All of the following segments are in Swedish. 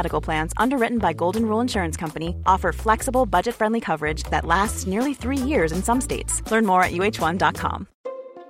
Medical Plans, underwritten by Golden Rule Insurance Company, offer flexible, budget friendly coverage that lasts nearly three years in some states. Learn more at uh1.com.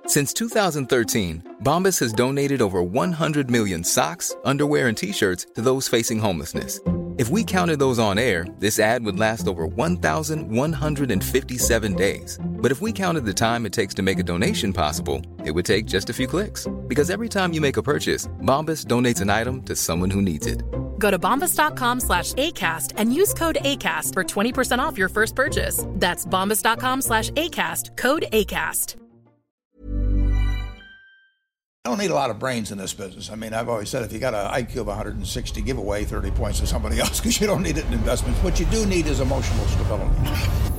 Since 2013, Bombas has donated over 100 million socks, underwear, and t shirts to those facing homelessness. If we counted those on air, this ad would last over 1,157 days. But if we counted the time it takes to make a donation possible, it would take just a few clicks. Because every time you make a purchase, Bombas donates an item to someone who needs it. Go to bombas.com slash ACAST and use code ACAST for 20% off your first purchase. That's bombas.com slash ACAST, code ACAST. I don't need a lot of brains in this business. I mean, I've always said if you got an IQ of 160, give away 30 points to somebody else because you don't need it in investments. What you do need is emotional stability.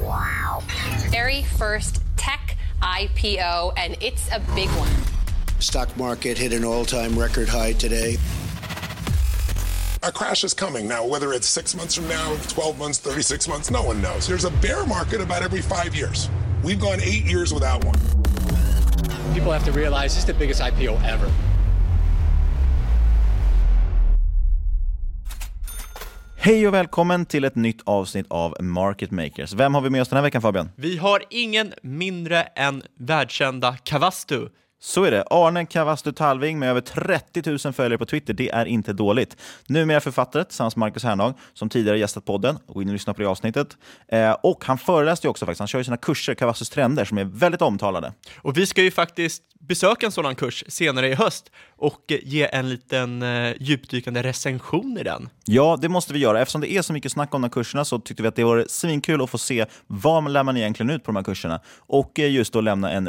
Wow. Very first tech IPO, and it's a big one. Stock market hit an all time record high today. A crash is coming. Now, whether it's six months from now, 12 months, 36 months, no one knows. There's a bear market about every five years. We've gone eight years without one. People have to realize this is the biggest IPO ever. Hej och välkommen till ett nytt avsnitt av Market Makers. Vem har vi med oss den här veckan Fabian? Vi har ingen mindre än världskända Kavastu. Så är det. Arne Kavastu Talving med över 30 000 följare på Twitter. Det är inte dåligt. Numera författare tillsammans med Marcus Hernag som tidigare gästat podden. Gå in och lyssna på det avsnittet. Eh, och han föreläste ju också faktiskt. Han kör ju sina kurser, Kavastus trender, som är väldigt omtalade. Och vi ska ju faktiskt besöka en sådan kurs senare i höst och ge en liten eh, djupdykande recension i den. Ja, det måste vi göra. Eftersom det är så mycket snack om de här kurserna så tyckte vi att det var svinkul att få se vad lär man egentligen ut på de här kurserna och eh, just då lämna en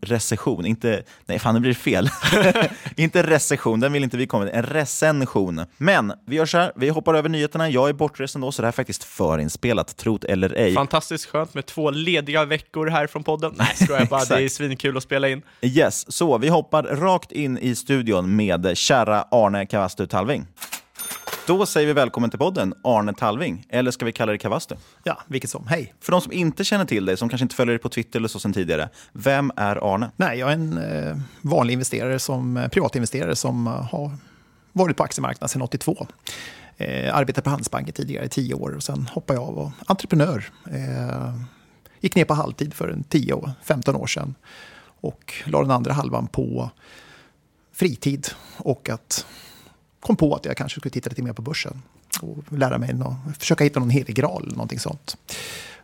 recension. Inte, nej fan det blir fel. inte recension, den vill inte vi komma med. En recension. Men vi gör så här, vi hoppar över nyheterna. Jag är bortresen då, så det här är faktiskt förinspelat, trot eller ej. Fantastiskt skönt med två lediga veckor här från podden. Nej, ska jag bara. det är svinkul att spela in. Yes, så vi hoppar rakt in i studion med kära Arne Kavastu Talving. Då säger vi välkommen till podden, Arne Talving. Eller ska vi kalla dig Kavastu? Ja, vilket som. Hej. För de som inte känner till dig, som kanske inte följer dig på Twitter eller så sen tidigare. Vem är Arne? Nej, jag är en eh, vanlig investerare, som, eh, privatinvesterare som eh, har varit på aktiemarknaden sedan 82. Eh, arbetade på Handelsbanken tidigare i tio år och sen hoppade jag av och entreprenör. Eh, gick ner på halvtid för en 10-15 år sedan och la den andra halvan på fritid och att kom på att jag kanske skulle titta lite mer på börsen och lära mig, no försöka hitta någon helig graal eller någonting sånt.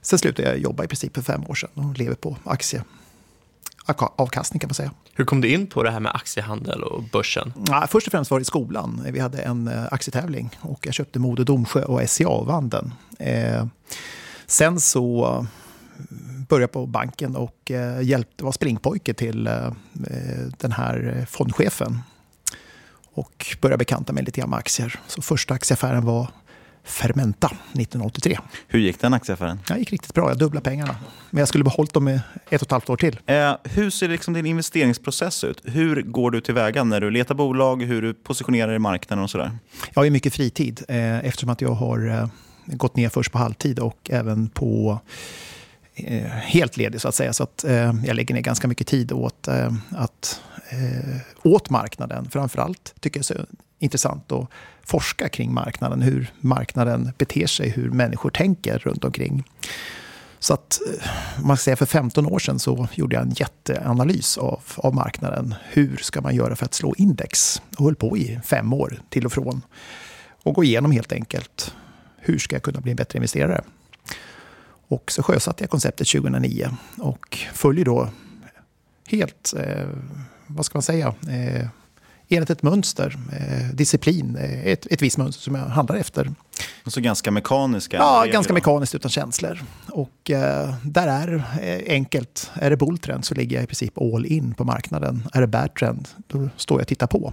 Sen slutade jag jobba i princip för fem år sedan och lever på aktie avkastning kan man säga. Hur kom du in på det här med aktiehandel och börsen? Ja, först och främst var det i skolan. Vi hade en eh, aktietävling och jag köpte Modo Domsjö och SCA och vann den. Eh, sen så började på banken och eh, hjälpte, var springpojke till eh, eh, den här fondchefen. Och började bekanta mig lite grann med aktier. Så första aktieaffären var Fermenta 1983. Hur gick den aktieaffären? Det gick riktigt bra. Jag dubblade pengarna. Men jag skulle behållit dem i ett och ett halvt år till. Eh, hur ser liksom din investeringsprocess ut? Hur går du tillväga när du letar bolag, hur du positionerar dig i marknaden och sådär? Jag har mycket fritid eh, eftersom att jag har eh, gått ner först på halvtid och även på Eh, helt ledig så att säga. Så att eh, jag lägger ner ganska mycket tid åt, eh, att, eh, åt marknaden. Framförallt tycker jag det är så intressant att forska kring marknaden. Hur marknaden beter sig, hur människor tänker runt omkring. Så att, eh, man ska säga för 15 år sedan så gjorde jag en jätteanalys av, av marknaden. Hur ska man göra för att slå index? Och höll på i fem år till och från. Och gå igenom helt enkelt. Hur ska jag kunna bli en bättre investerare? Och så sjösatte jag konceptet 2009 och följer då helt, eh, vad ska man säga, eh, enligt ett mönster, eh, disciplin, eh, ett, ett visst mönster som jag handlar efter. Så ganska mekaniska? Ja, ganska mekaniskt utan känslor. Och eh, där är eh, enkelt. Är det bulltrend så ligger jag i princip all in på marknaden. Är det bad trend, då står jag och tittar på.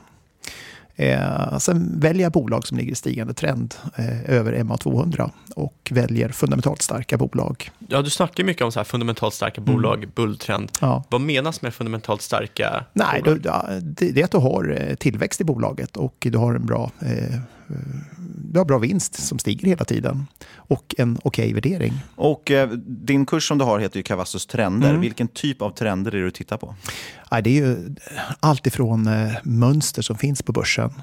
Eh, sen väljer jag bolag som ligger i stigande trend eh, över MA200 och väljer fundamentalt starka bolag. Ja, du snackar mycket om så här fundamentalt starka bolag, mm. bulltrend. Ja. Vad menas med fundamentalt starka Nej, bolag? Då, det, det är att du har eh, tillväxt i bolaget och du har en bra eh, du har bra vinst som stiger hela tiden och en okej okay värdering. Och eh, din kurs som du har heter ju Cavassos trender. Mm. Vilken typ av trender är det du tittar på? Ja, det är ju allt ifrån eh, mönster som finns på börsen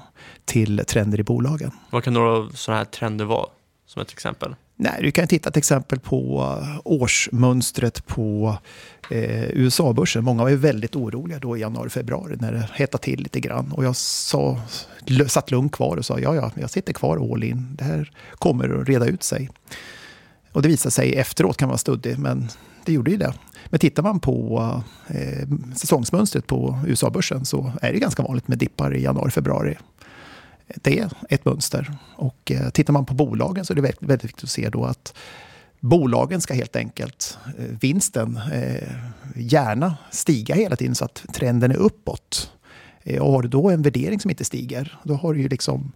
till trender i bolagen. Vad kan några sådana här trender vara, som ett exempel? Nej, du kan titta till exempel på årsmönstret på eh, USA-börsen. Många var ju väldigt oroliga då i januari, februari när det hettade till lite grann. Och jag sa, satt lugnt kvar och sa ja, ja, jag sitter kvar all in. Det här kommer att reda ut sig. Och det visade sig efteråt kan vara studdig, men det gjorde ju det. Men tittar man på eh, säsongsmönstret på USA-börsen så är det ganska vanligt med dippar i januari, februari det är e, ett mönster. Och eh, tittar man på bolagen så är det väldigt, väldigt viktigt att se då att bolagen ska helt enkelt, eh, vinsten, eh, gärna stiga hela tiden så att trenden är uppåt. Eh, och har du då en värdering som inte stiger, då har du ju liksom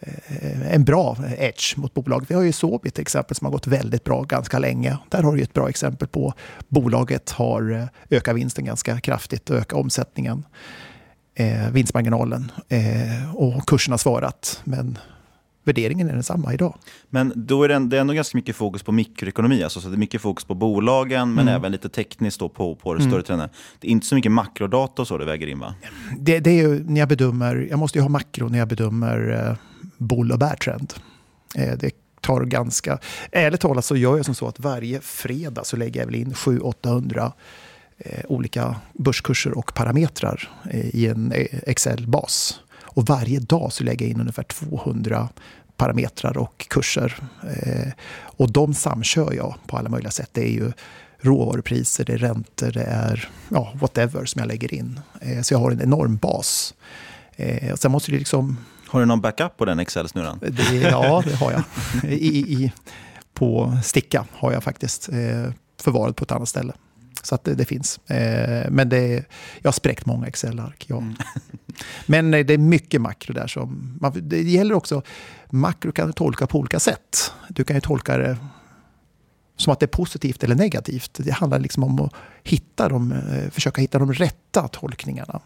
eh, en bra edge mot bolaget. Vi har ju Sobi till exempel som har gått väldigt bra ganska länge. Där har du ett bra exempel på bolaget har eh, ökat vinsten ganska kraftigt och ökat omsättningen eh, vinstmarginalen eh, och kursen har svarat. Men värderingen är densamma idag. Men då är det, det är ändå ganska mycket fokus på mikroekonomi, alltså så det är mycket fokus på bolagen men mm. även lite tekniskt då på, på det mm. större trenden. Det är inte så mycket makrodata och så det väger in va? Det, det är ju när jag bedömer, jag måste ju ha makro när jag bedömer eh, bull och bear trend. Eh, det tar ganska, ärligt talat så gör jag som så att varje fredag så lägger jag väl in 700-800 Eh, olika börskurser och parametrar eh, i en eh, Excel-bas. Och varje dag så lägger jag in ungefär 200 parametrar och kurser. Och de samkör jag på alla möjliga sätt. Det är ju råvarupriser, det är räntor, det är ja, whatever som jag lägger in. Så jag har en enorm bas. Sen måste det liksom... Har du någon backup på den Excel-snurran? ja, det har jag. I, i, på Sticka har jag faktiskt förvarat på ett annat ställe. Så att det, det finns. Eh, men det, jag har spräckt många Excel-ark. Ja. Mm. men eh, det är mycket makro där. Som, man, det gäller också, makro kan du tolka på olika sätt. Du kan ju tolka det som att det är positivt eller negativt. Det handlar liksom om att hitta de, eh, försöka hitta de rätta tolkningarna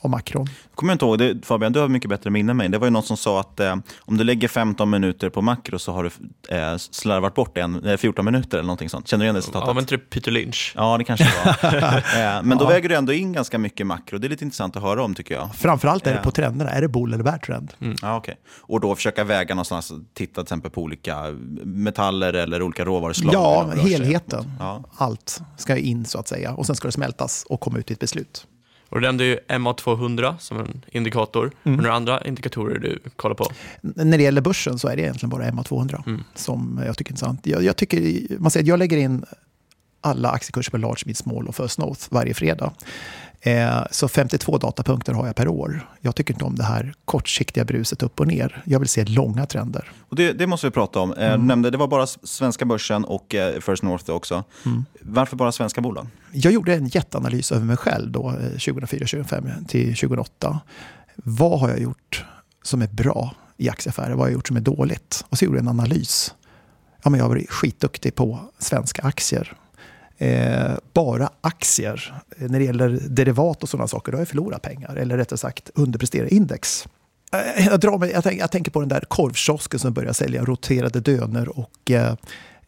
och makron. Kommer jag inte ihåg, det, Fabian, du har mycket bättre minne än mig. Det var ju någon som sa att eh, om du lägger 15 minuter på makro så har du eh, slarvat bort en, eh, 14 minuter eller någonting sånt. Känner du igen det citatet? Ja, men typ Peter Lynch. Ja, det kanske det var. eh, men då väger du ändå in ganska mycket makro. Det är lite intressant att höra om tycker jag. Framförallt är det på trenderna. Är det bull eller bear trend? Mm. Ja, okay. Och då försöka väga någonstans, titta till exempel på olika metaller eller olika råvaruslag. Ja, helheten. Ja. Allt ska in så att säga. Och sen ska det smältas och komma ut i ett beslut. Och du nämnde ju MA200 som en indikator. Mm. Några andra indikatorer du kollar på? När det gäller börsen så är det egentligen bara MA200 mm. som jag tycker är intressant. Jag, jag, tycker, man säger att jag lägger in alla aktiekurser på large, mid, small och first north varje fredag. Eh, så 52 datapunkter har jag per år. Jag tycker inte om det här kortsiktiga bruset upp och ner. Jag vill se långa trender. Och det, det måste vi prata om. Eh, mm. nämnde, det var bara svenska börsen och eh, First North också. Mm. Varför bara svenska bolag? Jag gjorde en jätteanalys över mig själv då, 2004, 2005 till 2008. Vad har jag gjort som är bra i aktieaffärer? Vad har jag gjort som är dåligt? Och så gjorde jag en analys. Ja, men jag har varit skitduktig på svenska aktier eh, bara aktier. Eh, när det gäller derivat och sådana saker, då har jag förlorat pengar. Eller rättare sagt underpresterat index. Eh, jag, drar mig, jag, jag, tänker på den där korvkiosken som börjar sälja roterade döner och eh,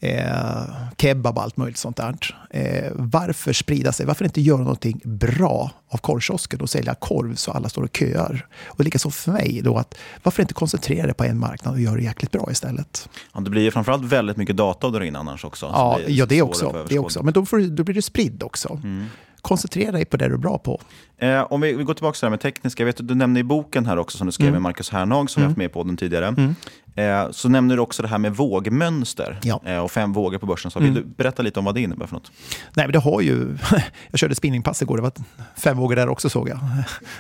eh, kebab och allt möjligt sånt där. Eh, varför sprida sig? Varför inte göra någonting bra av korvkiosken och sälja korv så alla står och köar? Och likaså för mig, då att, varför inte koncentrera det på en marknad och göra det jäkligt bra istället? Ja, det blir ju framförallt väldigt mycket data att dra in annars också. Ja, det ja det också. Det också. Men då, får, då blir det spridd också. Mm. Koncentrera dig på det du är bra på. Eh, om vi, vi går tillbaka till det här med tekniska. Jag vet att du nämnde i boken här också som du skrev Mm. med Marcus Hernhag som vi Mm. haft med i podden tidigare. Mm. Eh, så nämner du också det här med vågmönster Ja. eh, och fem vågor på börsen. Så vill Mm. du berätta lite om vad det innebär för något? Nej, men det har ju... Jag körde spinningpass igår, det var fem vågor där också såg jag.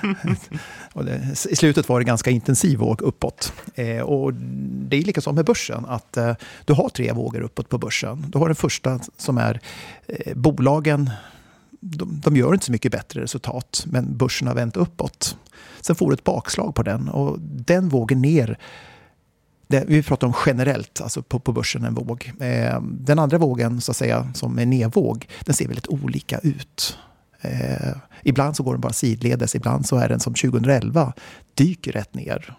och det, I slutet var det ganska intensiv våg uppåt. Eh, och det är likadant med börsen, att eh, du har tre vågor uppåt på börsen. Du har den första som är eh, bolagen, de, de gör inte så mycket bättre resultat, men börsen har vänt uppåt. Sen får du ett bakslag på den och den vågen ner det, vi pratar om generellt, alltså på, på börsen en våg. Eh, den andra vågen, så att säga, som är nedvåg, den ser väldigt olika ut. Eh, ibland så går den bara sidledes, ibland så är den som 2011, dyker rätt ner.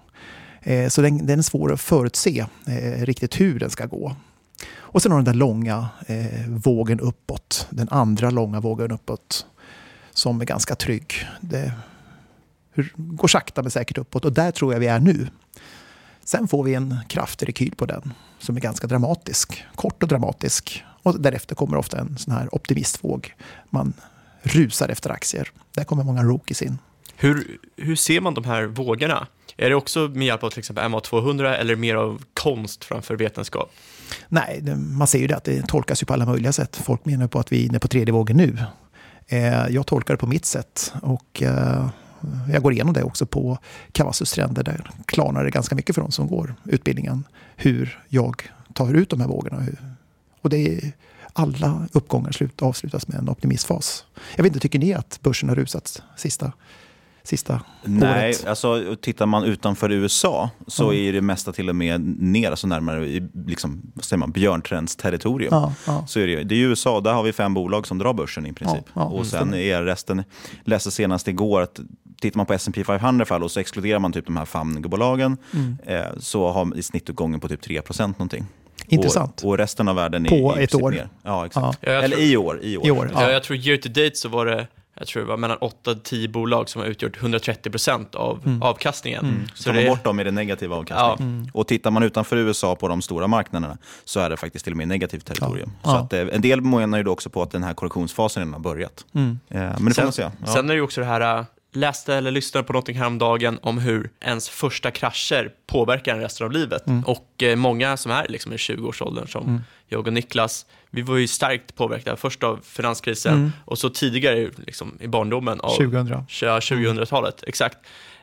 Eh, så den, den är svår att förutse eh, riktigt hur den ska gå. Och sen har den där långa eh, vågen uppåt, den andra långa vågen uppåt, som är ganska trygg. Det går sakta men säkert uppåt och där tror jag vi är nu. Sen får vi en kraftig rekyl på den som är ganska dramatisk. Kort och dramatisk. Och därefter kommer ofta en sån här optimistvåg. Man rusar efter aktier. Där kommer många rookies in. Hur, hur ser man de här vågorna? Är det också med hjälp av till exempel MA200 eller mer av konst framför vetenskap? Nej, man ser ju det att det tolkas ju på alla möjliga sätt. Folk menar på att vi är inne på tredje vågen nu. Eh, jag tolkar det på mitt sätt och eh, jag går igenom det också på Kavassus stränder. Där klarnar det ganska mycket för de som går utbildningen. Hur jag tar ut de här vågorna. Och det är, alla uppgångar slut, avslutas med en optimistfas. Jag vet inte, tycker ni att börsen har rusat sista, sista Nej, året? alltså tittar man utanför USA så Ja. är det mesta till och med ner, alltså närmare i liksom, vad säger man, björntrends territorium. Ja, ja. Så är det, det är ju USA, där har vi fem bolag som drar börsen i princip. Ja, ja, och mm, sen är resten, läste senast igår att tittar man på S&P 500 i alla fall och så exkluderar man typ de här famnbolagen Mm. eh, så har i snittuppgången på typ 3% någonting. Intressant. Och, och resten av världen är På i ett år. ner. Ja, exakt. Ja, Eller tror- i år. I år. I år, Ja. Jag tror year to date så var det, jag tror det var mellan 8-10 bolag som har utgjort 130% av Mm. avkastningen. Mm. Så tar det man är, bort dem i den negativa avkastningen. Ja. Mm. Och tittar man utanför USA på de stora marknaderna så är det faktiskt till och med negativt territorium. Ja. Så Ja. att, eh, en del menar ju då också på att den här korrektionsfasen redan har börjat. Mm. Eh, Men det får sen, man se. Ja. sen är det ju också det här, äh, läste eller lyssnade på någonting häromdagen om hur ens första krascher påverkar en resten av livet. Mm. Och eh, många som är liksom i 20-årsåldern, som Mm. jag och Niklas, vi var ju starkt påverkade, först av finanskrisen Mm. och så tidigare liksom, i barndomen av 2000. Ja, 2000-talet. Exakt.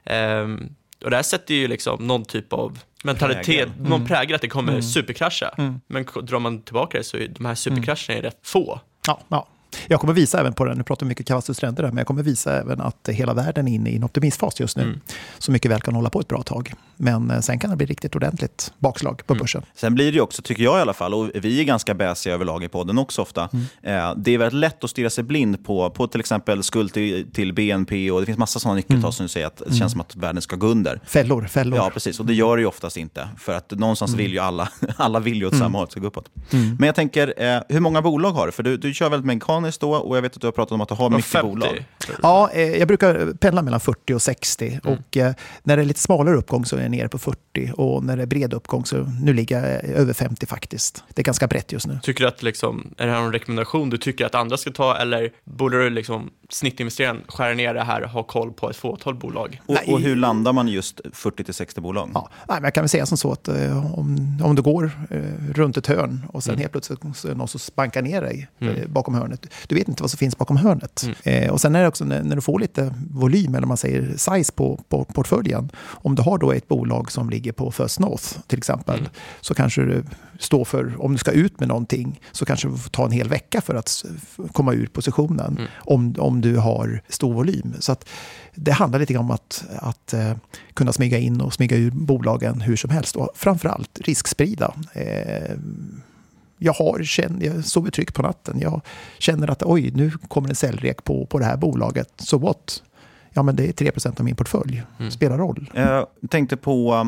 Ehm, och det här sätter ju liksom någon typ av mentalitet, Prägel. någon Mm. prägel att det kommer Mm. superkrascha. Mm. Men drar man tillbaka det så är de här superkrascherna rätt få. Ja, ja. Jag kommer visa även på den, nu pratar vi mycket Kawassus stränder där, men jag kommer visa även att hela världen är inne i en optimistfas just nu. Mm. Så mycket väl kan hålla på ett bra tag. Men eh, sen kan det bli riktigt ordentligt bakslag på börsen. Sen blir det också, tycker jag i alla fall, och vi är ganska bäsiga överlag i podden också ofta, Mm. eh, det är väldigt lätt att stirra sig blind på, på till exempel skuld till, till BNP och det finns massa sådana nyckeltal Mm. som du säger att det Mm. känns som att världen ska gå under. Fällor, fällor. Ja, precis. Och det gör det ju oftast inte. För att någonstans Mm. vill ju alla, alla vill ju åt Mm. samma håll, ska gå uppåt. Mm. Men jag tänker, eh, hur många bolag har du? För du, du kör väldigt mekaniskt då och jag vet att du har pratat om att du har mycket bolag. Ja, eh, jag brukar pendla mellan 40 och 60. Mm. Och eh, när det är lite smalare uppgång så är nere på 40. Och när det är bred uppgång så nu ligger jag över 50 faktiskt. Det är ganska brett just nu. Tycker du att liksom, är det här en rekommendation du tycker att andra ska ta eller borde du liksom snittinvesteraren skära ner det här och ha koll på ett fåtal bolag? Och, och hur landar man just 40-60 bolag? Ja, nej, men jag kan väl säga som så att eh, om, om du går eh, runt ett hörn och sen Mm. helt plötsligt så är det någon som bankar ner dig Mm. eh, bakom hörnet. Du vet inte vad som finns bakom hörnet. Eh, och sen är det också när, när du får lite volym, eller man säger size på, på portföljen. Om du har då ett bolag som ligger på First North till exempel, Mm. så kanske du står för, om du ska ut med någonting, så kanske du får ta en hel vecka för att komma ur positionen. Mm. Om, om du har stor volym. Så att det handlar lite om att, att eh, kunna smyga in och smyga ur bolagen hur som helst. Och framförallt risksprida. Eh, jag har jag sover tryggt på natten. Jag känner att oj, nu kommer en säljrek på, på det här bolaget. Så what? Ja, men det är 3% av min portfölj. Mm. Spelar roll. Jag tänkte på Eh,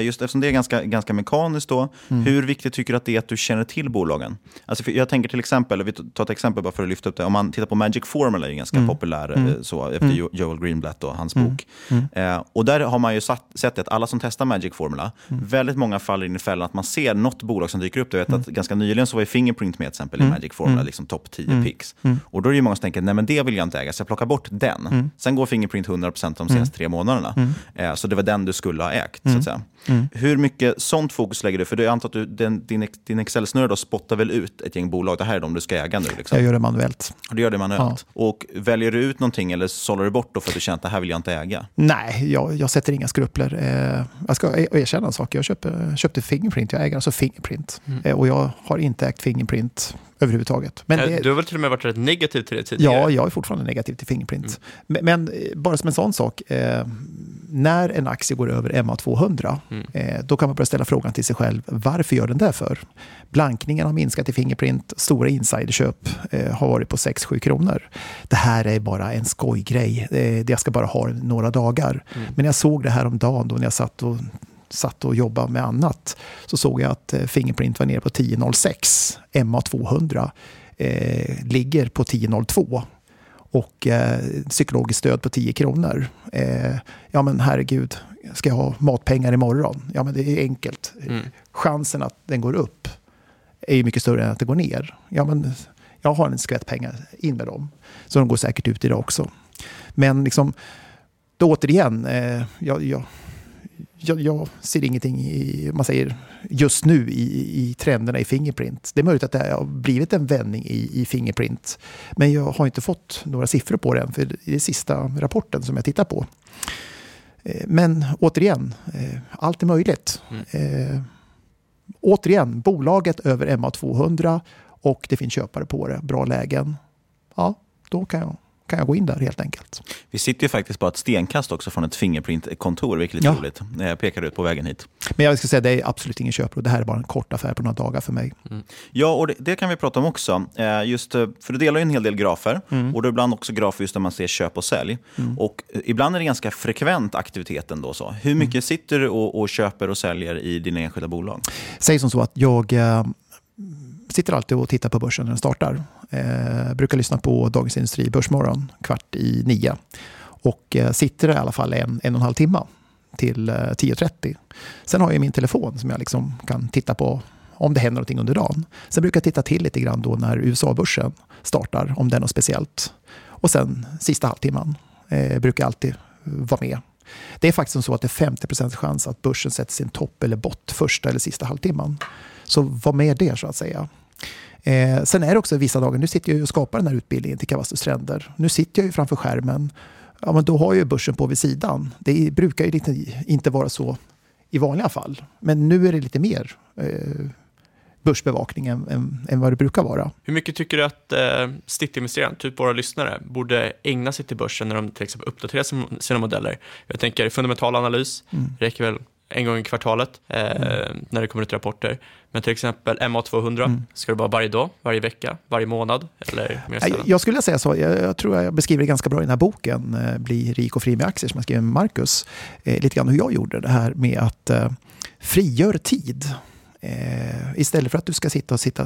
just eftersom det är ganska, ganska mekaniskt då, Mm. hur viktigt tycker du att det är att du känner till bolagen? Alltså jag tänker till exempel, vi tar ett exempel bara för att lyfta upp det, om man tittar på Magic Formula, är ganska Mm. populär Mm. eh, så, efter Mm. Jo- Joel Greenblatt och hans Mm. bok. Mm. Eh, och där har man ju satt, sett att alla som testar Magic Formula, väldigt många faller in i fällan att man ser något bolag som dyker upp. Jag vet att ganska nyligen så var ju Fingerprint med till exempel i. Magic Formula, liksom topp 10 Mm. picks. Och då är det många som tänker, nej men det vill jag inte äga, så jag plockar bort den. Sen går Fingerprint 100% de senaste tre månaderna. Eh, så det var den du skulle ha ägt. Så att säga. Mm. Hur mycket sånt fokus lägger du? För jag antar att du, den, din, din Excel-snurra spottar väl ut ett gäng bolag. Det här är de du ska äga nu. Liksom. Jag gör det manuellt. Du gör det manuellt. Och väljer du ut någonting eller sållar du bort då för att du känner att det här vill jag inte äga? Nej, jag, jag sätter inga skrupler. Eh, jag ska e- erkänna en sak. Jag köpte, köpte Fingerprint. Jag äger alltså Fingerprint. Mm. Eh, och jag har inte ägt Fingerprint överhuvudtaget. Men det, Du har väl till och med varit rätt negativ till det tidigare? Ja, jag är fortfarande negativ till Fingerprint. Men, men eh, bara som en sån sak. Eh, när en aktie går över MA200, Mm. eh, då kan man börja ställa frågan till sig själv. Varför gör den det för? Blankningen har minskat i Fingerprint. Stora insiderköp eh, har varit på 6-7 kronor. Det här är bara en skojgrej. Eh, jag ska bara ha några dagar. Mm. Men jag såg det här om dagen då när jag satt och satt och jobbade med annat så såg jag att eh, Fingerprint var nere på 10.06. MA200 eh, ligger på 10.02 och eh, psykologiskt stöd på 10 kronor. Eh, ja men herregud, ska jag ha matpengar imorgon? Ja men det är enkelt. Mm. Chansen att den går upp är ju mycket större än att det går ner. Ja men jag har en skvätt pengar, in med dem. Så de går säkert ut idag också. Men liksom, då återigen, eh, jag, jag, jag, jag ser ingenting i, man säger, just nu i, i trenderna i Fingerprint. Det är möjligt att det har blivit en vändning i, i Fingerprint. Men jag har inte fått några siffror på den, för det är sista rapporten som jag tittar på. Eh, Men återigen, eh, allt är möjligt. Eh, återigen, bolaget över MA200 och det finns köpare på det, bra lägen. Ja, då kan jag, kan jag gå in där helt enkelt. Vi sitter ju faktiskt bara ett stenkast också från ett Fingerprint-kontor, vilket är lite Ja. roligt. Eh, Jag pekar ut på vägen hit. Men jag ska säga, det är absolut ingen köpro. Det här är bara en kort affär på några dagar för mig. Ja, och det, det kan vi prata om också. Eh, Just, eh, för du delar ju en hel del grafer Mm. och du har ibland också grafer just där man ser köp och sälj. Mm. Och ibland är det ganska frekvent aktivitet ändå. Så. Hur Mm. mycket sitter du och, och köper och säljer i dina enskilda bolag? Säg som så att jag eh, sitter alltid och tittar på börsen när den startar. Eh, brukar lyssna på Dagens Industri Börsmorgon kvart i nio. Och eh, sitter i alla fall en, en och en halv timme till eh, 10.30. Sen har jag min telefon som jag liksom kan titta på om det händer någonting under dagen. Sen brukar jag titta till lite grann då när USA-börsen startar, om det är något speciellt. Och sen sista halvtimman eh, brukar jag alltid vara med. Det är faktiskt så att det är 50 chans att börsen sätter sin topp eller bott första eller sista halvtimman. Så var med det så att säga. Eh, sen är det också vissa dagar, nu sitter jag ju och skapar den här utbildningen till Cavastus Stränder. Nu sitter jag ju framför skärmen. Ja, men då har jag ju börsen på vid sidan. Det brukar ju lite, inte vara så i vanliga fall. Men nu är det lite mer eh, börsbevakning än, än, än vad det brukar vara. Hur mycket tycker du att eh, stiftinvesteraren, typ våra lyssnare, borde ägna sig till börsen när de till exempel uppdaterar sin- sina modeller? Jag tänker fundamental analys, Mm. räcker väl en gång i kvartalet eh, när det kommer ut rapporter. Men till exempel MA200, Mm. ska det vara varje dag, varje vecka, varje månad eller? Jag, jag skulle säga så. Jag, jag tror jag beskriver det ganska bra i den här boken, eh, Bli rik och fri med aktier, som jag skrev med Marcus. Eh, lite grann hur jag gjorde det här med att eh, frigör tid. Eh, istället för att du ska sitta och sitta,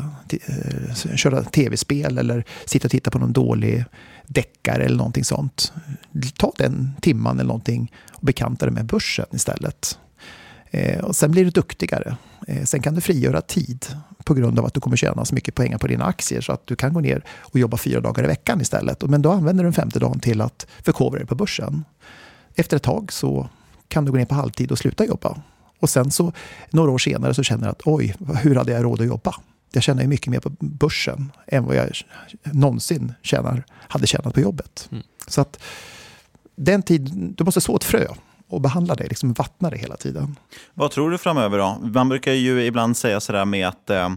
eh, köra tv-spel eller sitta och titta på någon dålig deckare eller någonting sånt. Ta den timman eller någonting och bekanta dig med börsen istället. Eh, och sen blir du duktigare. Eh, sen kan du frigöra tid på grund av att du kommer tjäna så mycket pengar på dina aktier så att du kan gå ner och jobba fyra dagar i veckan istället. Men då använder du den femte dagen till att förkovra dig på börsen. Efter ett tag så kan du gå ner på halvtid och sluta jobba. Och sen så några år senare så känner du att oj, hur hade jag råd att jobba? Jag tjänar ju mycket mer på börsen än vad jag någonsin tjänar, hade tjänat på jobbet. Mm. Så att den tid, du måste så ett frö och behandla det, liksom vattna det hela tiden. Vad tror du framöver då? Man brukar ju ibland säga sådär med att eh,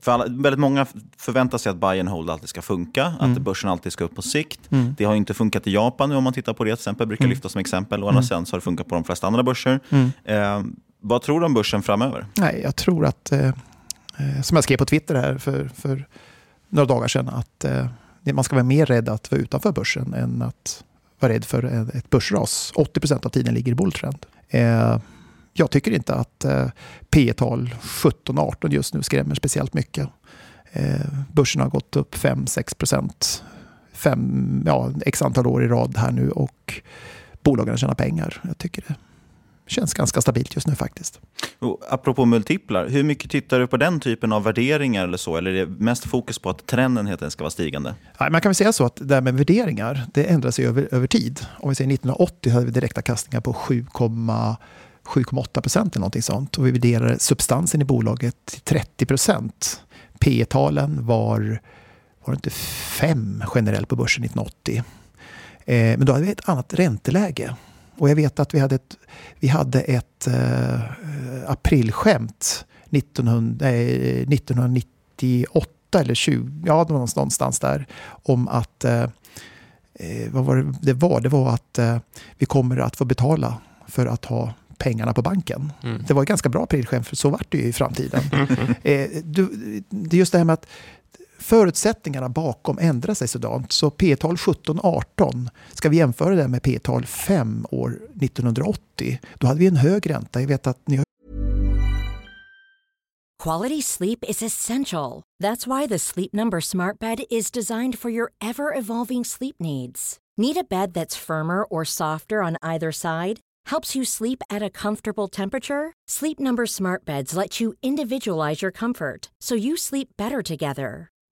för alla, väldigt många förväntar sig att buy and hold alltid ska funka, Mm. att börsen alltid ska upp på sikt. Mm. Det har inte funkat i Japan nu om man tittar på det till exempel, brukar Mm. lyfta som exempel. Och Mm. så har det funkat på de flesta andra börser. Mm. Eh, vad tror du om börsen framöver? Nej, jag tror att, eh, eh, som jag skrev på Twitter här för, för några dagar sedan, att eh, man ska vara mer rädd att vara utanför börsen än att vara rädd för ett börsras. 80 procent av tiden ligger i bulltrend. Eh, jag tycker inte att eh, P tal 17-18 just nu skrämmer speciellt mycket. Eh, börsen har gått upp 5-6 procent fem, ja, x antal år i rad här nu och bolagen tjänar pengar. Jag tycker det känns ganska stabilt just nu faktiskt. Och apropå multiplar, hur mycket tittar du på den typen av värderingar eller så? Eller är det mest fokus på att trenden helt ska vara stigande? Nej, man kan väl säga så att det här med värderingar, det ändrar sig över, över tid. Om vi säger 1980 hade vi direkta kastningar på 7,8 procent eller någonting sånt. Och vi värderade substansen i bolaget till 30 procent. P talen var, var det inte 5 generellt på börsen 1980. Eh, men då hade vi ett annat ränteläge. Och jag vet att vi hade ett, vi hade ett eh, aprilskämt 1900, eh, 1998 eller 20, ja det var någonstans där, om att eh, eh, vad var det, det var? Det var att eh, vi kommer att få betala för att ha pengarna på banken. Mm. Det var ett ganska bra aprilskämt, för så vart det ju i framtiden. eh, du, det är just det här med att förutsättningarna bakom ändrar sig sådant. Så P-tal 17-18, ska vi jämföra det med P-tal 5 år 1980, då hade vi en hög ränta. Jag vet att ni har... Quality sleep is essential. That's why the Sleep Number smart bed is designed for your ever-evolving sleep needs. Need a bed that's firmer or softer on either side? Helps you sleep at a comfortable temperature? Sleep Number smart beds let you individualize your comfort so you sleep better together.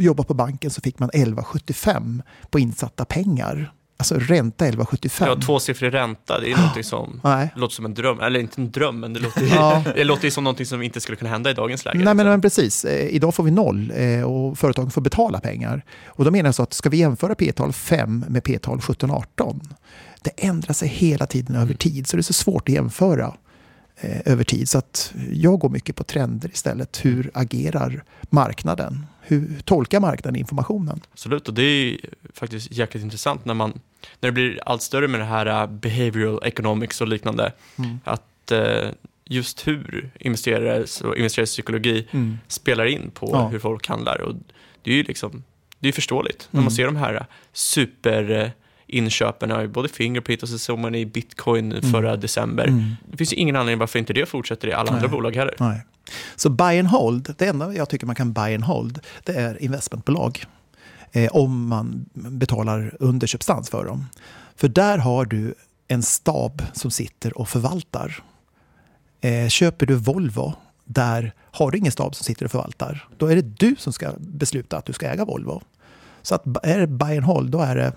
Jobba på banken så fick man 11,75 på insatta pengar. Alltså ränta 11,75. Ja, tvåsiffrig ränta, det är något som Nej. låter som en dröm. Eller inte en dröm, men det låter, ja. det låter som något som inte skulle kunna hända i dagens läge. Nej, men, men precis. Eh, idag får vi noll eh, och företagen får betala pengar. Och då menar jag så att ska vi jämföra P-tal 5 med P-tal 17-18, det ändrar sig hela tiden över tid, så det är så svårt att jämföra över tid. Så att jag går mycket på trender istället. Hur agerar marknaden? Hur tolkar marknaden informationen? Absolut, och det är faktiskt jäkligt intressant när, man, när det blir allt större med det här uh, behavioral economics och liknande. Mm. Att uh, just hur investerares och investerares psykologi mm. spelar in på ja. hur folk handlar. Och det är ju liksom, det är förståeligt när man mm. ser de här super inköpen av både Fingerprint och så såg man i bitcoin mm. förra december. Mm. Det finns ju ingen anledning varför inte det fortsätter i alla Nej. andra bolag heller. Nej. Så buy and hold, det enda jag tycker man kan buy and hold, det är investmentbolag. Eh, om man betalar underköpstans för dem. För där har du en stab som sitter och förvaltar. Eh, köper du Volvo, där har du ingen stab som sitter och förvaltar. Då är det du som ska besluta att du ska äga Volvo. Så att är det buy and hold, då är det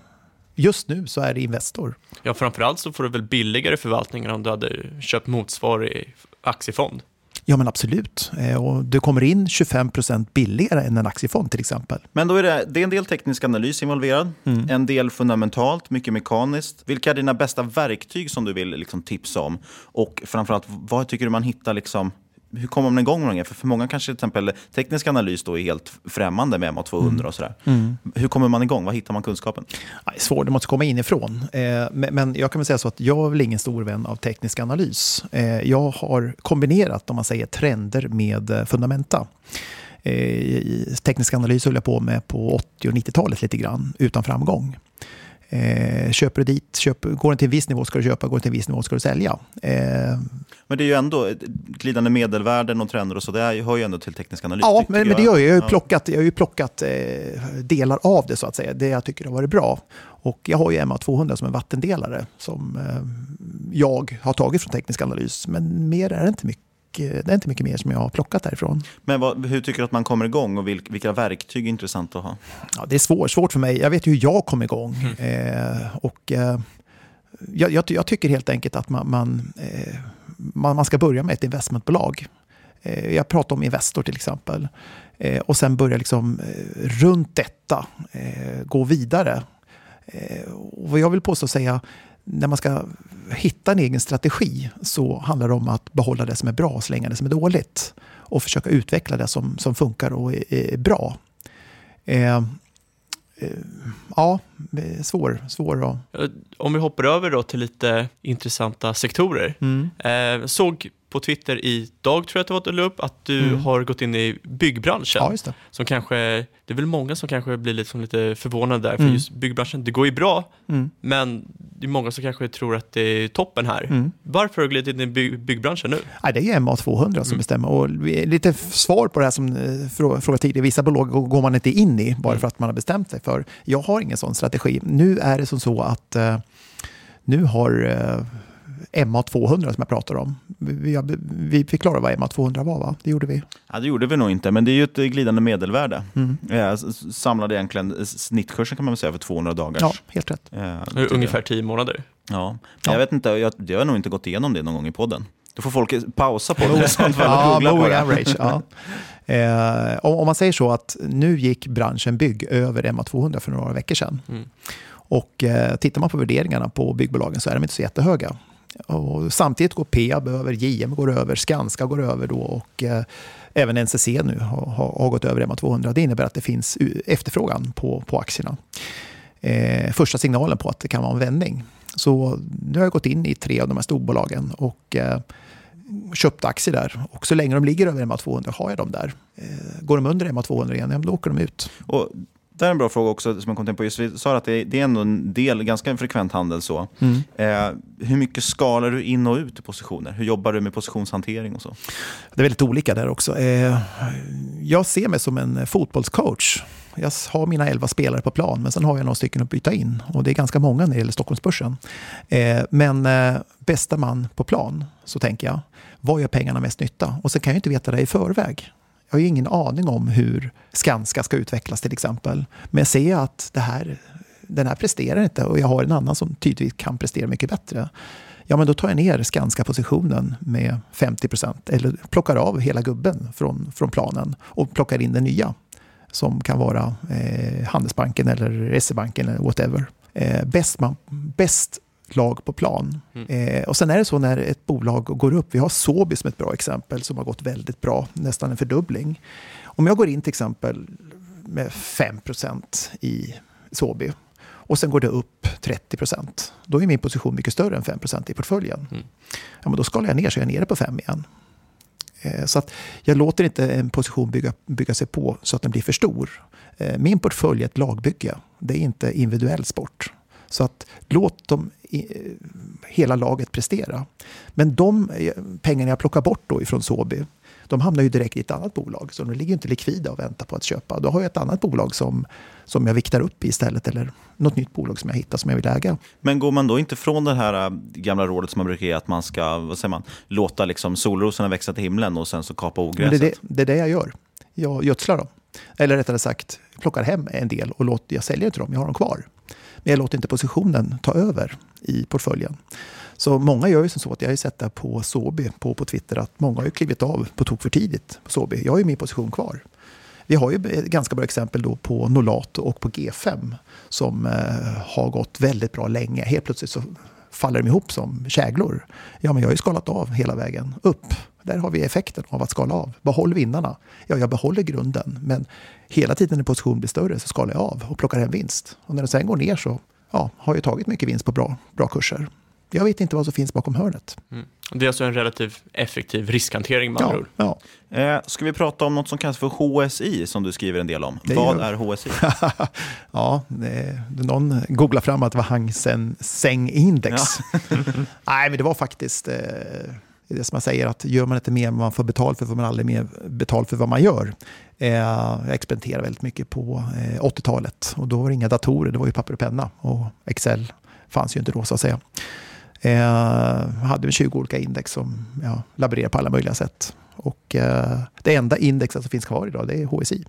Just nu så är det Investor. Ja, framförallt så får du väl billigare förvaltning än om du hade köpt motsvarig aktiefond. Ja, men absolut. Eh, och du kommer in 25% billigare än en aktiefond till exempel. Men då är det, det är en del teknisk analys involverad, mm. en del fundamentalt, mycket mekaniskt. Vilka är dina bästa verktyg som du vill liksom tipsa om? Och framförallt, vad tycker du man hittar liksom hur kommer man igång med det? För, för många kanske till exempel teknisk analys då är helt främmande med MA200 mm. och sådär. Mm. Hur kommer man igång? Var hittar man kunskapen? Det är svårt, det måste komma inifrån. Eh, men jag kan väl säga så att jag är väl ingen stor vän av teknisk analys. Eh, jag har kombinerat, om man säger trender med eh, fundamenta. Teknisk analys höll jag på med på 80 och 90-talet lite grann, utan framgång. Eh, köper du dit, köp, går den till en viss nivå ska du köpa, går den till en viss nivå ska du sälja. Eh, men det är ju ändå glidande medelvärden och trender och så, det hör ju ändå till teknisk analys. Ja, men, men, det gör jag. Jag har ju plockat, jag har ju plockat eh, delar av det så att säga, det jag tycker har varit bra. Och jag har ju MA200 som en vattendelare som eh, jag har tagit från teknisk analys, men mer är det inte mycket det är inte mycket mer som jag har plockat därifrån. Men vad, hur tycker du att man kommer igång och vilka verktyg är intressant att ha? Ja, det är svårt, svårt för mig. Jag vet ju hur jag kom igång. Mm. Eh, och, eh, jag, jag, jag, tycker helt enkelt att man, man, eh, man, man, ska börja med ett investmentbolag. Eh, jag pratar om Investor till exempel. Eh, och sen börja liksom, eh, runt detta gå vidare. och vad jag vill påstå säga, när man ska hitta en egen strategi så handlar det om att behålla det som är bra och slänga det som är dåligt. Och försöka utveckla det som, som funkar och är, är bra. Eh, eh, ja, svår, svår att... Om vi hoppar över då till lite intressanta sektorer. Mm. Eh, såg på Twitter idag, tror jag att det var att du la upp, att du mm. har gått in i byggbranschen. Ja, just det. Som kanske, det är väl många som kanske blir lite, lite förvånade där, för mm. just byggbranschen, det går ju bra, mm. men det är många som kanske tror att det är toppen här. Mm. Varför har du glidit in i bygg, byggbranschen nu? Ja, det är MA200 som mm. bestämmer. Och lite svar på det här som eh, frågade tidigare, vissa bolag går man inte in i bara mm. för att man har bestämt sig för. Jag har ingen sån strategi. Nu är det som så att uh, nu har uh, MA200 som jag pratar om. Vi, vi förklarade vad MA200 var, va? Det gjorde vi. Ja, det gjorde vi nog inte, men det är ju ett glidande medelvärde. Mm. Jag samlade egentligen snittkursen kan man väl säga för 200 dagar. Ja, helt rätt. Eh, Ungefär 10 månader. Ja, men ja. jag vet inte, jag, jag har nog inte gått igenom det någon gång i podden. Då får folk pausa på det och ja, googla på det. Average, ja. eh, om, man säger så att nu gick branschen bygg över MA200 för några veckor sedan. Mm. Och eh, tittar man på värderingarna på byggbolagen så är de inte så jättehöga. Och samtidigt går Peab över, JM går över, Skanska går över då och eh, även NCC nu har, har, gått över MA200. Det innebär att det finns efterfrågan på, på aktierna. Eh, första signalen på att det kan vara en vändning. Så nu har jag gått in i tre av de här storbolagen och eh, köpt aktier där. Och så länge de ligger över MA200 har jag dem där. Eh, går de under MA200 igen, då åker de ut. Och det är en bra fråga också som jag kom på. Just vi sa att det, det är ändå en del, ganska en frekvent handel. så. Mm. Eh, hur mycket skalar du in och ut i positioner? Hur jobbar du med positionshantering och så? Det är väldigt olika där också. Eh, jag ser mig som en fotbollscoach. Jag har mina elva spelare på plan, men sen har jag några stycken att byta in. Och det är ganska många när det gäller Stockholmsbörsen. Eh, men eh, bästa man på plan, så tänker jag, vad gör pengarna mest nytta? Och sen kan jag inte veta det i förväg. Jag har ju ingen aning om hur Skanska ska utvecklas till exempel. Men jag ser att det här, den här presterar inte och jag har en annan som tydligt kan prestera mycket bättre. Ja, men då tar jag ner Skanska-positionen med 50 procent eller plockar av hela gubben från, från planen och plockar in den nya som kan vara eh, Handelsbanken eller SE-banken eller whatever. Eh, bäst, man, bäst lag på plan. Mm. Eh, och sen är det så när ett bolag går upp, vi har Sobi som ett bra exempel som har gått väldigt bra, nästan en fördubbling. Om jag går in till exempel med 5% i Sobi och sen går det upp 30% då är min position mycket större än 5% i portföljen. Mm. Ja, men då skalar jag ner så jag är nere på 5 igen. Eh, så att jag låter inte en position bygga, bygga sig på så att den blir för stor. Eh, min portfölj är ett lagbygge. Det är inte individuell sport. Så att låt dem, hela laget prestera. Men de eh, pengarna jag plockar bort då ifrån Sobi, de hamnar ju direkt i ett annat bolag. Så de ligger inte likvida och väntar på att köpa. Då har jag ett annat bolag som, som jag viktar upp i istället. Eller något nytt bolag som jag hittar som jag vill äga. Men går man då inte från det här äh, gamla rådet som man brukar ge att man ska vad säger man, låta liksom solrosorna växa till himlen och sen så kapa ogräset? Det är det, det är det jag gör. Jag gödslar dem. Eller rättare sagt, plockar hem en del och låter, jag säljer inte dem, jag har dem kvar. Men jag låter inte positionen ta över i portföljen. Så många gör ju som så att jag har sett det på Sobi på, på Twitter att många har ju klivit av på tok för tidigt på Sobi. Jag har ju min position kvar. Vi har ju ett ganska bra exempel då på Nolato och på G5 som eh, har gått väldigt bra länge. Helt plötsligt så faller de ihop som käglor. Ja, men jag har ju skalat av hela vägen upp. Där har vi effekten av att skala av. Behåll vinnarna. Ja, jag behåller grunden, men hela tiden när position blir större så skalar jag av och plockar hem vinst. Och när den sen går ner så ja, har jag tagit mycket vinst på bra, bra kurser. Jag vet inte vad som finns bakom hörnet. Mm. Det är alltså en relativt effektiv riskhantering med andra ord. Ja. Eh, ska vi prata om något som kallas för HSI som du skriver en del om? Det vad är, är HSI? ja, det, någon googlade fram att det var Hang Seng Index. Ja. Nej, men det var faktiskt eh, det som man säger att gör man inte mer än man får betalt för får man aldrig mer betalt för vad man gör. Eh, jag experimenterade väldigt mycket på eh, 80-talet och då var det inga datorer, det var ju papper och penna och Excel fanns ju inte då så att säga. Eh, hade 20 olika index som ja, laborerar på alla möjliga sätt. Och eh, det enda indexet som finns kvar idag det är HSI.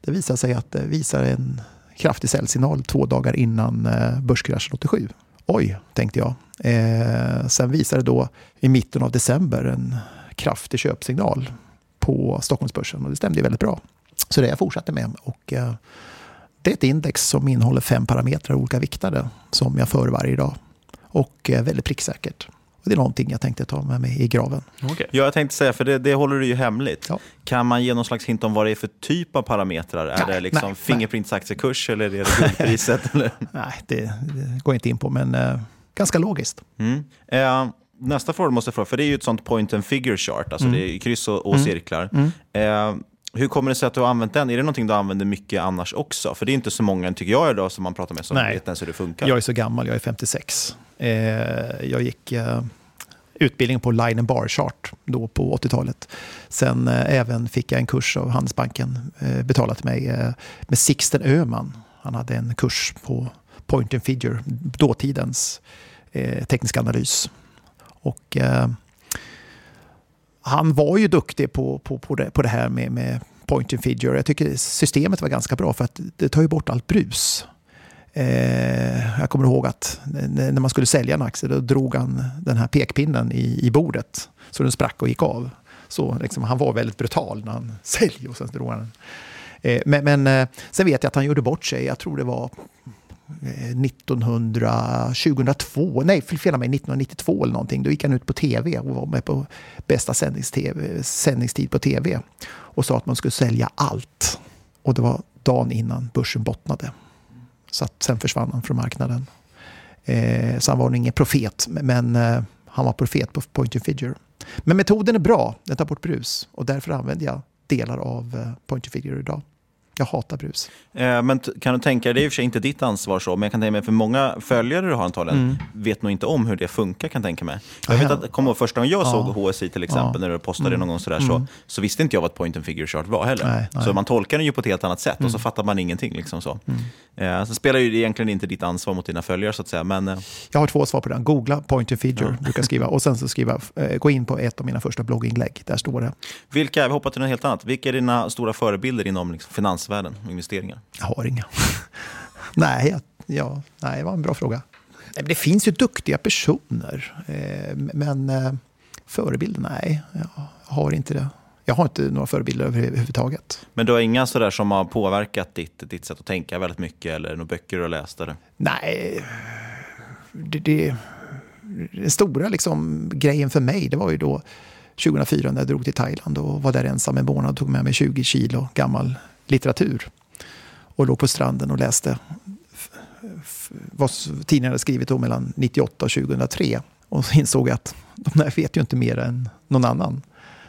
Det visar sig att det visar en kraftig säljsignal två dagar innan eh, börskraschen 87. Oj, tänkte jag. Eh, sen visar det då i mitten av december en kraftig köpsignal på Stockholmsbörsen och det stämde väldigt bra. Så det jag fortsatte med. Och, eh, det är ett index som innehåller fem parametrar olika viktade som jag för varje dag och eh, väldigt pricksäkert. Och det är någonting jag tänkte ta med mig i graven. Okay. Ja, jag tänkte säga, för det, det håller du ju hemligt. Ja. Kan man ge någon slags hint om vad det är för typ av parametrar? Nej, är det liksom Fingerprints aktiekurs eller är det guldpriset? nej, det, det, går jag inte in på, men eh, ganska logiskt. Mm. Eh, nästa fråga måste jag fråga, för det är ju ett sånt point and figure chart, alltså mm. det är kryss och, och mm. cirklar. Mm. Eh, hur kommer det sig att du har använt den? Är det någonting du använder mycket annars också? För det är inte så många, tycker jag, idag som man pratar med som Nej. vet ens hur det funkar. Jag är så gammal, jag är 56. Eh, jag gick eh, utbildning på line and bar chart då på 80-talet. Sen eh, även fick jag en kurs av Handelsbanken eh, betalat till mig eh, med Sixten Öhman. Han hade en kurs på point and figure, dåtidens eh, teknisk analys. Och han var ju duktig på, på, på, det, på det här med, med point and figure. Jag tycker systemet var ganska bra för att det tar ju bort allt brus. Eh, jag kommer ihåg att när man skulle sälja en aktie då drog han den här pekpinnen i, i bordet så den sprack och gick av. Så liksom, han var väldigt brutal när han säljer och sen drog han den. Eh, men, men eh, sen vet jag att han gjorde bort sig. Jag tror det var Eh, 1900, 2002, nej fel mig, 1992 eller någonting. Då gick han ut på tv och var med på bästa sändningstid på tv och sa att man skulle sälja allt. Och det var dagen innan börsen bottnade. Så att sen försvann han från marknaden. Eh, så han var ingen profet, men eh, han var profet på point of figure. Men metoden är bra, den tar bort brus och därför använder jag delar av eh, point of figure idag. Jag hatar brus. Eh, men kan du tänka dig, det är i och för sig inte ditt ansvar så, men jag kan tänka mig för många följare du har antagligen mm. vet nog inte om hur det funkar kan jag tänka mig. Jag vet att, ihåg första gången jag ja. såg HSI till exempel, ja. när du postade mm. det någon gång sådär, mm. så, så visste inte jag vad ett point and figure chart var heller. Nej, nej. Så man tolkar den ju på ett helt annat sätt och så mm. fattar man ingenting. Liksom så. Mm. Eh, så spelar ju egentligen inte ditt ansvar mot dina följare så att säga. Men, eh. Jag har två svar på den. Googla point and figure, ja. brukar skriva. Och sen så skriva, eh, gå in på ett av mina första blogginlägg, där står det. Vilka, vi hoppar till något helt annat. Vilka är dina stora förebilder inom liksom, finansvärlden, investeringar? investeringar? Jag har inga. nej, ja, nej, det var en bra fråga. Det finns ju duktiga personer, eh, men eh, förebilder, nej, jag har inte det. Jag har inte några förebilder överhuvudtaget. Men du har inga sådär som har påverkat ditt, ditt sätt att tänka väldigt mycket eller några böcker du har läst? Eller? Nej, det, det, den stora liksom, grejen för mig det var ju då 2004 när jag drog till Thailand och var där ensam en månad och tog med mig 20 kilo gammal litteratur och låg på stranden och läste vad tidningen hade skrivit om mellan 98 och 2003. Och så insåg att de där vet ju inte mer än någon annan.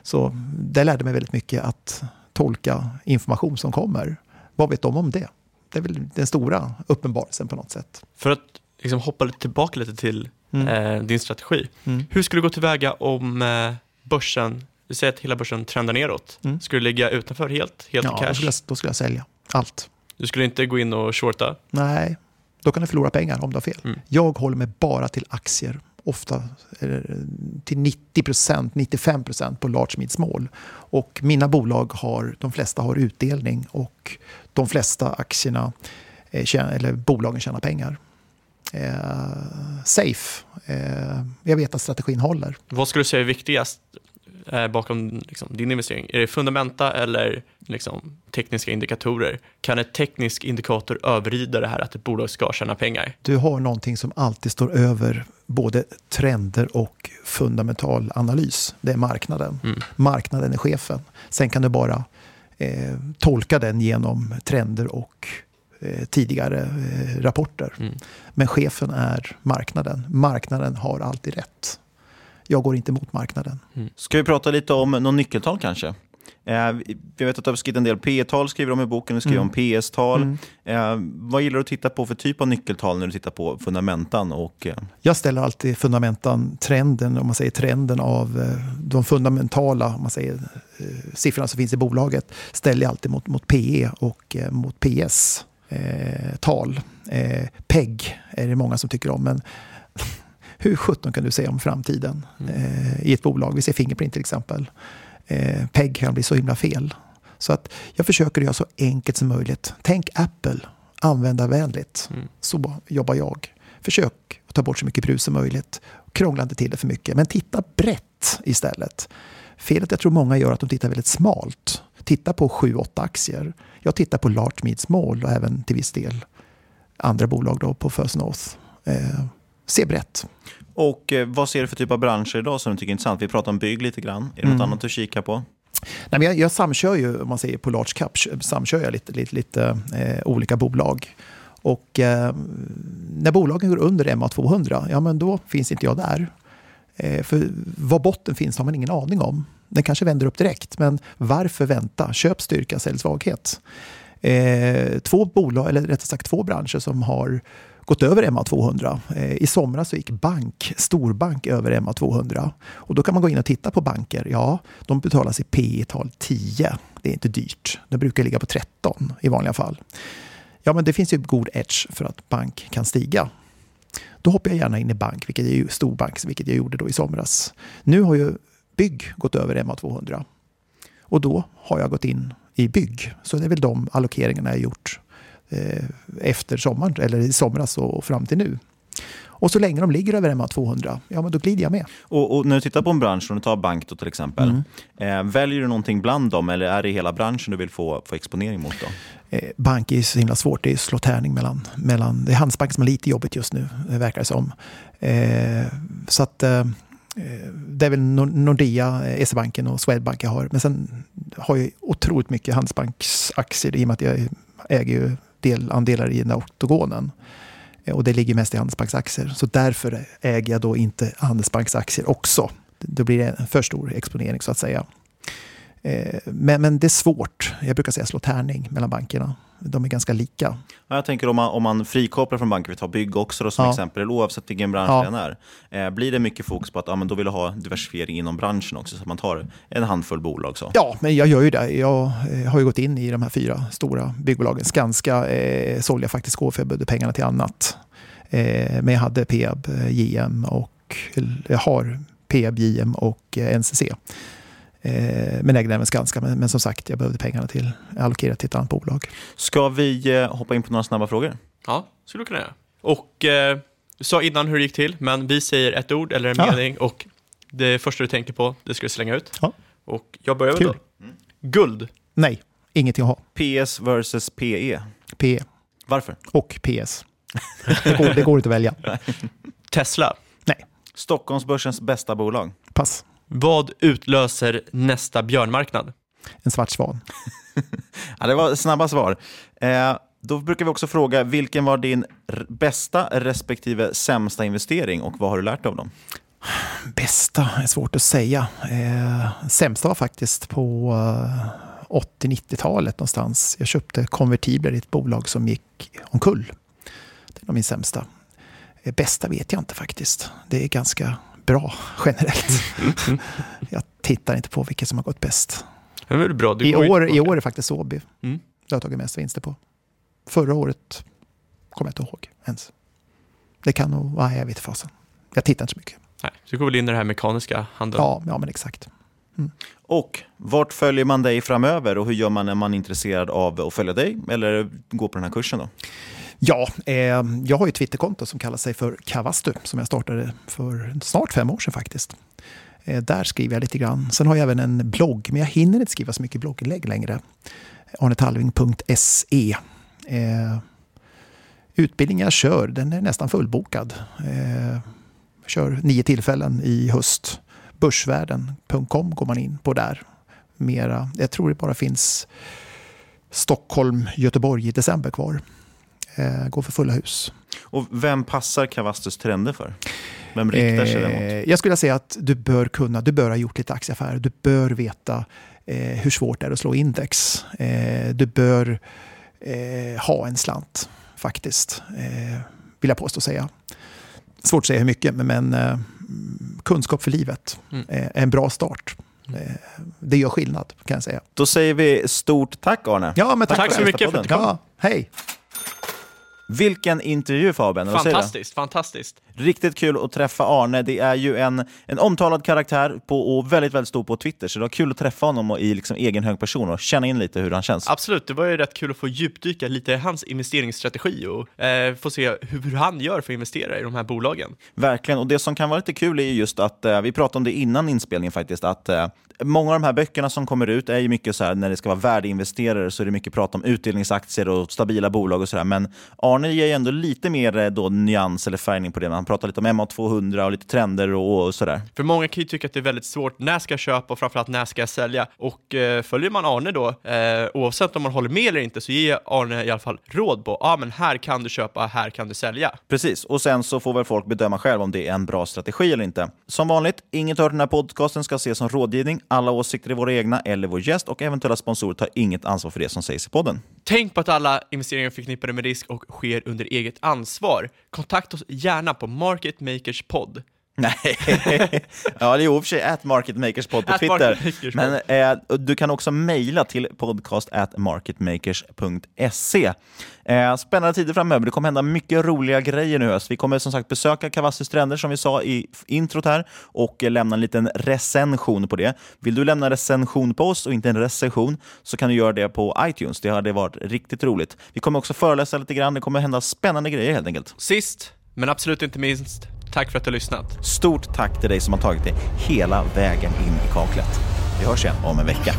Så det lärde mig väldigt mycket att tolka information som kommer. Vad vet de om det? Det är väl den stora uppenbarelsen på något sätt. För att liksom hoppa tillbaka lite till mm. eh, din strategi. Mm. Hur skulle du gå tillväga om eh, börsen vi säger att hela börsen trendar neråt. Mm. Skulle du ligga utanför helt, helt Ja, i då cash? skulle, jag, då skulle jag sälja allt. Du skulle inte gå in och shorta? Nej, då kan du förlora pengar om du har fel. Mm. Jag håller mig bara till aktier, ofta eh, till 90% 95% på large mid small. Och mina bolag har, de flesta har utdelning och de flesta aktierna, eh, eller bolagen tjänar pengar. Eh, safe. Eh, jag vet att strategin håller. Vad skulle du säga är viktigast eh, bakom liksom, din investering? Är det fundamenta eller liksom, tekniska indikatorer? Kan en teknisk indikator överrida det här att ett bolag ska tjäna pengar? Du har någonting som alltid står över både trender och fundamental analys. Det är marknaden. Mm. Marknaden är chefen. Sen kan du bara eh, tolka den genom trender och eh, tidigare eh, rapporter. Mm. Men chefen är marknaden. Marknaden har alltid rätt. Jag går inte mot marknaden. Ska vi prata lite om någon nyckeltal kanske? Eh, vi- jag vet att du har skrivit en del P-tal, skriver om i boken, du skriver Mm. om PS-tal. Mm. Eh, vad gillar du att titta på för typ av nyckeltal när du tittar på fundamentan? Och, eh, Jag ställer alltid fundamentan, trenden, om man säger trenden av eh, de fundamentala om man säger, eh, siffrorna som finns i bolaget, ställer jag alltid mot, mot PE och eh, mot PS-tal. Eh, PEG är det många som tycker om, men hur sjutton kan du säga om framtiden eh, i ett bolag? Vi ser Fingerprint till exempel. Eh, PEG kan bli så himla fel. Så att jag försöker göra så enkelt som möjligt. Tänk Apple, användarvänligt. Så jobbar jag. Försök att ta bort så mycket brus som möjligt. Krångla inte till det för mycket, men titta brett istället. Felet jag tror många gör att de tittar väldigt smalt. Titta på 7-8 aktier. Jag tittar på large, mid, small och även till viss del andra bolag då på First North. Eh, se brett. och eh, vad ser du för typ av branscher idag som du tycker är intressant? Vi pratar om bygg lite grann. Är det något Mm. annat du kikar på? Nej, men jag, jag samkör ju, om man säger på large cap, samkör jag lite, lite, lite eh, olika bolag. Och eh, när bolagen går under MA200, ja men då finns inte jag där. Eh, för var botten finns har man ingen aning om. Den kanske vänder upp direkt, men varför vänta? Köp styrka, sälj svaghet. Eh, två bolag, eller rättare sagt två branscher som har gått över MA200. Eh, I somras så gick bank, storbank över MA200. Och då kan man gå in och titta på banker. Ja, de betalas i P tal 10. Det är inte dyrt. Det brukar ligga på 13 i vanliga fall. Ja, men det finns ju god edge för att bank kan stiga. Då hoppar jag gärna in i bank, vilket är ju storbank, vilket jag gjorde då i somras. Nu har ju bygg gått över MA200 och då har jag gått in i bygg. Så det är väl de allokeringarna jag gjort efter sommaren, eller i somras och fram till nu. Och så länge de ligger över MA200, ja men då glider jag med. Och, och när du tittar på en bransch, om du tar bank då till exempel, Mm. eh, väljer du någonting bland dem eller är det hela branschen du vill få, få exponering mot? Då? Eh, bank är så himla svårt. Det är slå tärning mellan, mellan... Det är Handelsbanken som har lite jobbigt just nu, eh, verkar det som. Eh, så att... Eh, det är väl Nor- Nordea, eh, SE-banken och Swedbank jag har. Men sen har jag otroligt mycket Handelsbanksaktier i och med att jag äger ju delandelar i den där oktogonen. Eh, och det ligger mest i Handelsbanksaktier. Så därför äger jag då inte Handelsbanksaktier också. Då blir det en för stor exponering så att säga. Eh, Men, men det är svårt. Jag brukar säga slå tärning mellan bankerna. De är ganska lika. Ja, Jag tänker om man, om man frikopplar från banker, vi tar bygg också då, som Ja. exempel, oavsett vilken bransch Ja. den är. Eh, blir det mycket fokus på att ja, men då vill du ha diversifiering inom branschen också, så att man tar en handfull bolag? Så. Ja, men jag gör ju det. Jag eh, har ju gått in i de här fyra stora byggbolagen. Skanska eh, sålde jag faktiskt gå för jag behövde pengarna till annat. Eh, men jag hade Peab, JM och jag har Peab, JM och NCC. Eh, men ägde även Skanska. Men, men som sagt, jag behövde pengarna till allokera till ett annat bolag. Ska vi eh, hoppa in på några snabba frågor? Ja, skulle du kunna göra. Och eh, du sa innan hur det gick till, men vi säger ett ord eller en Ja. mening och det första du tänker på, det ska du slänga ut. Ja. Och jag börjar väl då. Guld. Nej, ingenting att ha. PS versus PE. PE Varför? och PS. Det går, det går inte att välja. Tesla. Nej, Stockholmsbörsens bästa bolag. pass. Vad utlöser nästa björnmarknad? En svart svan. Ja, det var snabba svar. Eh, då brukar vi också fråga, vilken var din r- bästa respektive sämsta investering och vad har du lärt dig av dem? Bästa är svårt att säga. Eh, sämsta var faktiskt på eh, 80-90-talet någonstans. Jag köpte konvertibler i ett bolag som gick omkull. Det var min sämsta. Eh, bästa vet jag inte faktiskt. Det är ganska bra generellt. jag tittar inte på vilket som har gått bäst. Det I år. I år är det faktiskt Åby Mm. jag har tagit mest vinster på. Förra året kommer jag inte ihåg ens. Det kan nog, nej jag vet fasen. Jag tittar inte så mycket. Nej, så du går väl in i den här mekaniska handeln. Ja, ja men exakt. Och vart följer man dig framöver och hur gör man när man är intresserad av att följa dig eller gå på den här kursen? då? Ja, eh, jag har ju ett Twitterkonto som kallar sig för Kavastu som jag startade för snart fem år sedan faktiskt. Eh, där skriver jag lite grann. Sen har jag även en blogg, men jag hinner inte skriva så mycket blogginlägg längre. arnetalving.se. Eh, utbildningen jag kör, den är nästan fullbokad. Eh, jag kör nio tillfällen i höst. Börsvärlden.com går man in på där. Mera, jag tror det bara finns Stockholm, Göteborg i december kvar. Eh, går för fulla hus. Och vem passar Kavastus trender för? Vem riktar sig den mot? Eh, jag skulle säga att du bör kunna, du bör ha gjort lite aktieaffärer. Du bör veta eh, hur svårt det är att slå index. Eh, du bör eh, ha en slant faktiskt, eh, vill jag påstå säga. Svårt att säga hur mycket, men, men eh, kunskap för livet Mm. eh, är en bra start. Eh, det gör skillnad kan jag säga. Då säger vi stort tack Arne. Ja, men tack, Tack så för mycket för att du kom. Ja, hej! Vilken intervju Fabian? Fantastiskt, fantastiskt. Riktigt kul att träffa Arne. Det är ju en, en omtalad karaktär på, och väldigt, väldigt stor på Twitter, så det var kul att träffa honom och i liksom egen hög person och känna in lite hur han känns. Absolut, det var ju rätt kul att få djupdyka lite i hans investeringsstrategi och eh, få se hur, hur han gör för att investera i de här bolagen. Verkligen, och det som kan vara lite kul är ju just att, eh, vi pratade om det innan inspelningen faktiskt, att eh, många av de här böckerna som kommer ut är ju mycket så här, när det ska vara värdeinvesterare så är det mycket prat om utdelningsaktier och stabila bolag och sådär. Men Arne ger ju ändå lite mer eh, då nyans eller färgning på det. Han pratar lite om MA200 och lite trender och, och sådär. För många kan ju tycka att det är väldigt svårt, när ska jag köpa och framförallt när ska jag sälja? Och eh, följer man Arne då, eh, oavsett om man håller med eller inte, så ger Arne i alla fall råd på, ja ah, men här kan du köpa, här kan du sälja. Precis, och sen så får väl folk bedöma själv om det är en bra strategi eller inte. Som vanligt, inget av den här podcasten ska ses som rådgivning. Alla åsikter är våra egna eller vår gäst och eventuella sponsorer tar inget ansvar för det som sägs i podden. Tänk på att alla investeringar är förknippade med risk och sker under eget ansvar. Kontakta oss gärna på Market Makers Podd. Nej, ja det är i och för sig at marketmakerspod på At Twitter. Men eh, du kan också mejla till podcast at marketmakers.se. Eh, spännande tider framöver. Det kommer hända mycket roliga grejer nu höst. Vi kommer som sagt besöka Kavassis stränder som vi sa i introt här och eh, lämna en liten recension på det. Vill du lämna recension på oss och inte en recension så kan du göra det på iTunes. Det hade varit riktigt roligt. Vi kommer också föreläsa lite grann. Det kommer hända spännande grejer helt enkelt. Sist, men absolut inte minst, tack för att du har lyssnat. Stort tack till dig som har tagit dig hela vägen in i kaklet. Vi hörs igen om en vecka.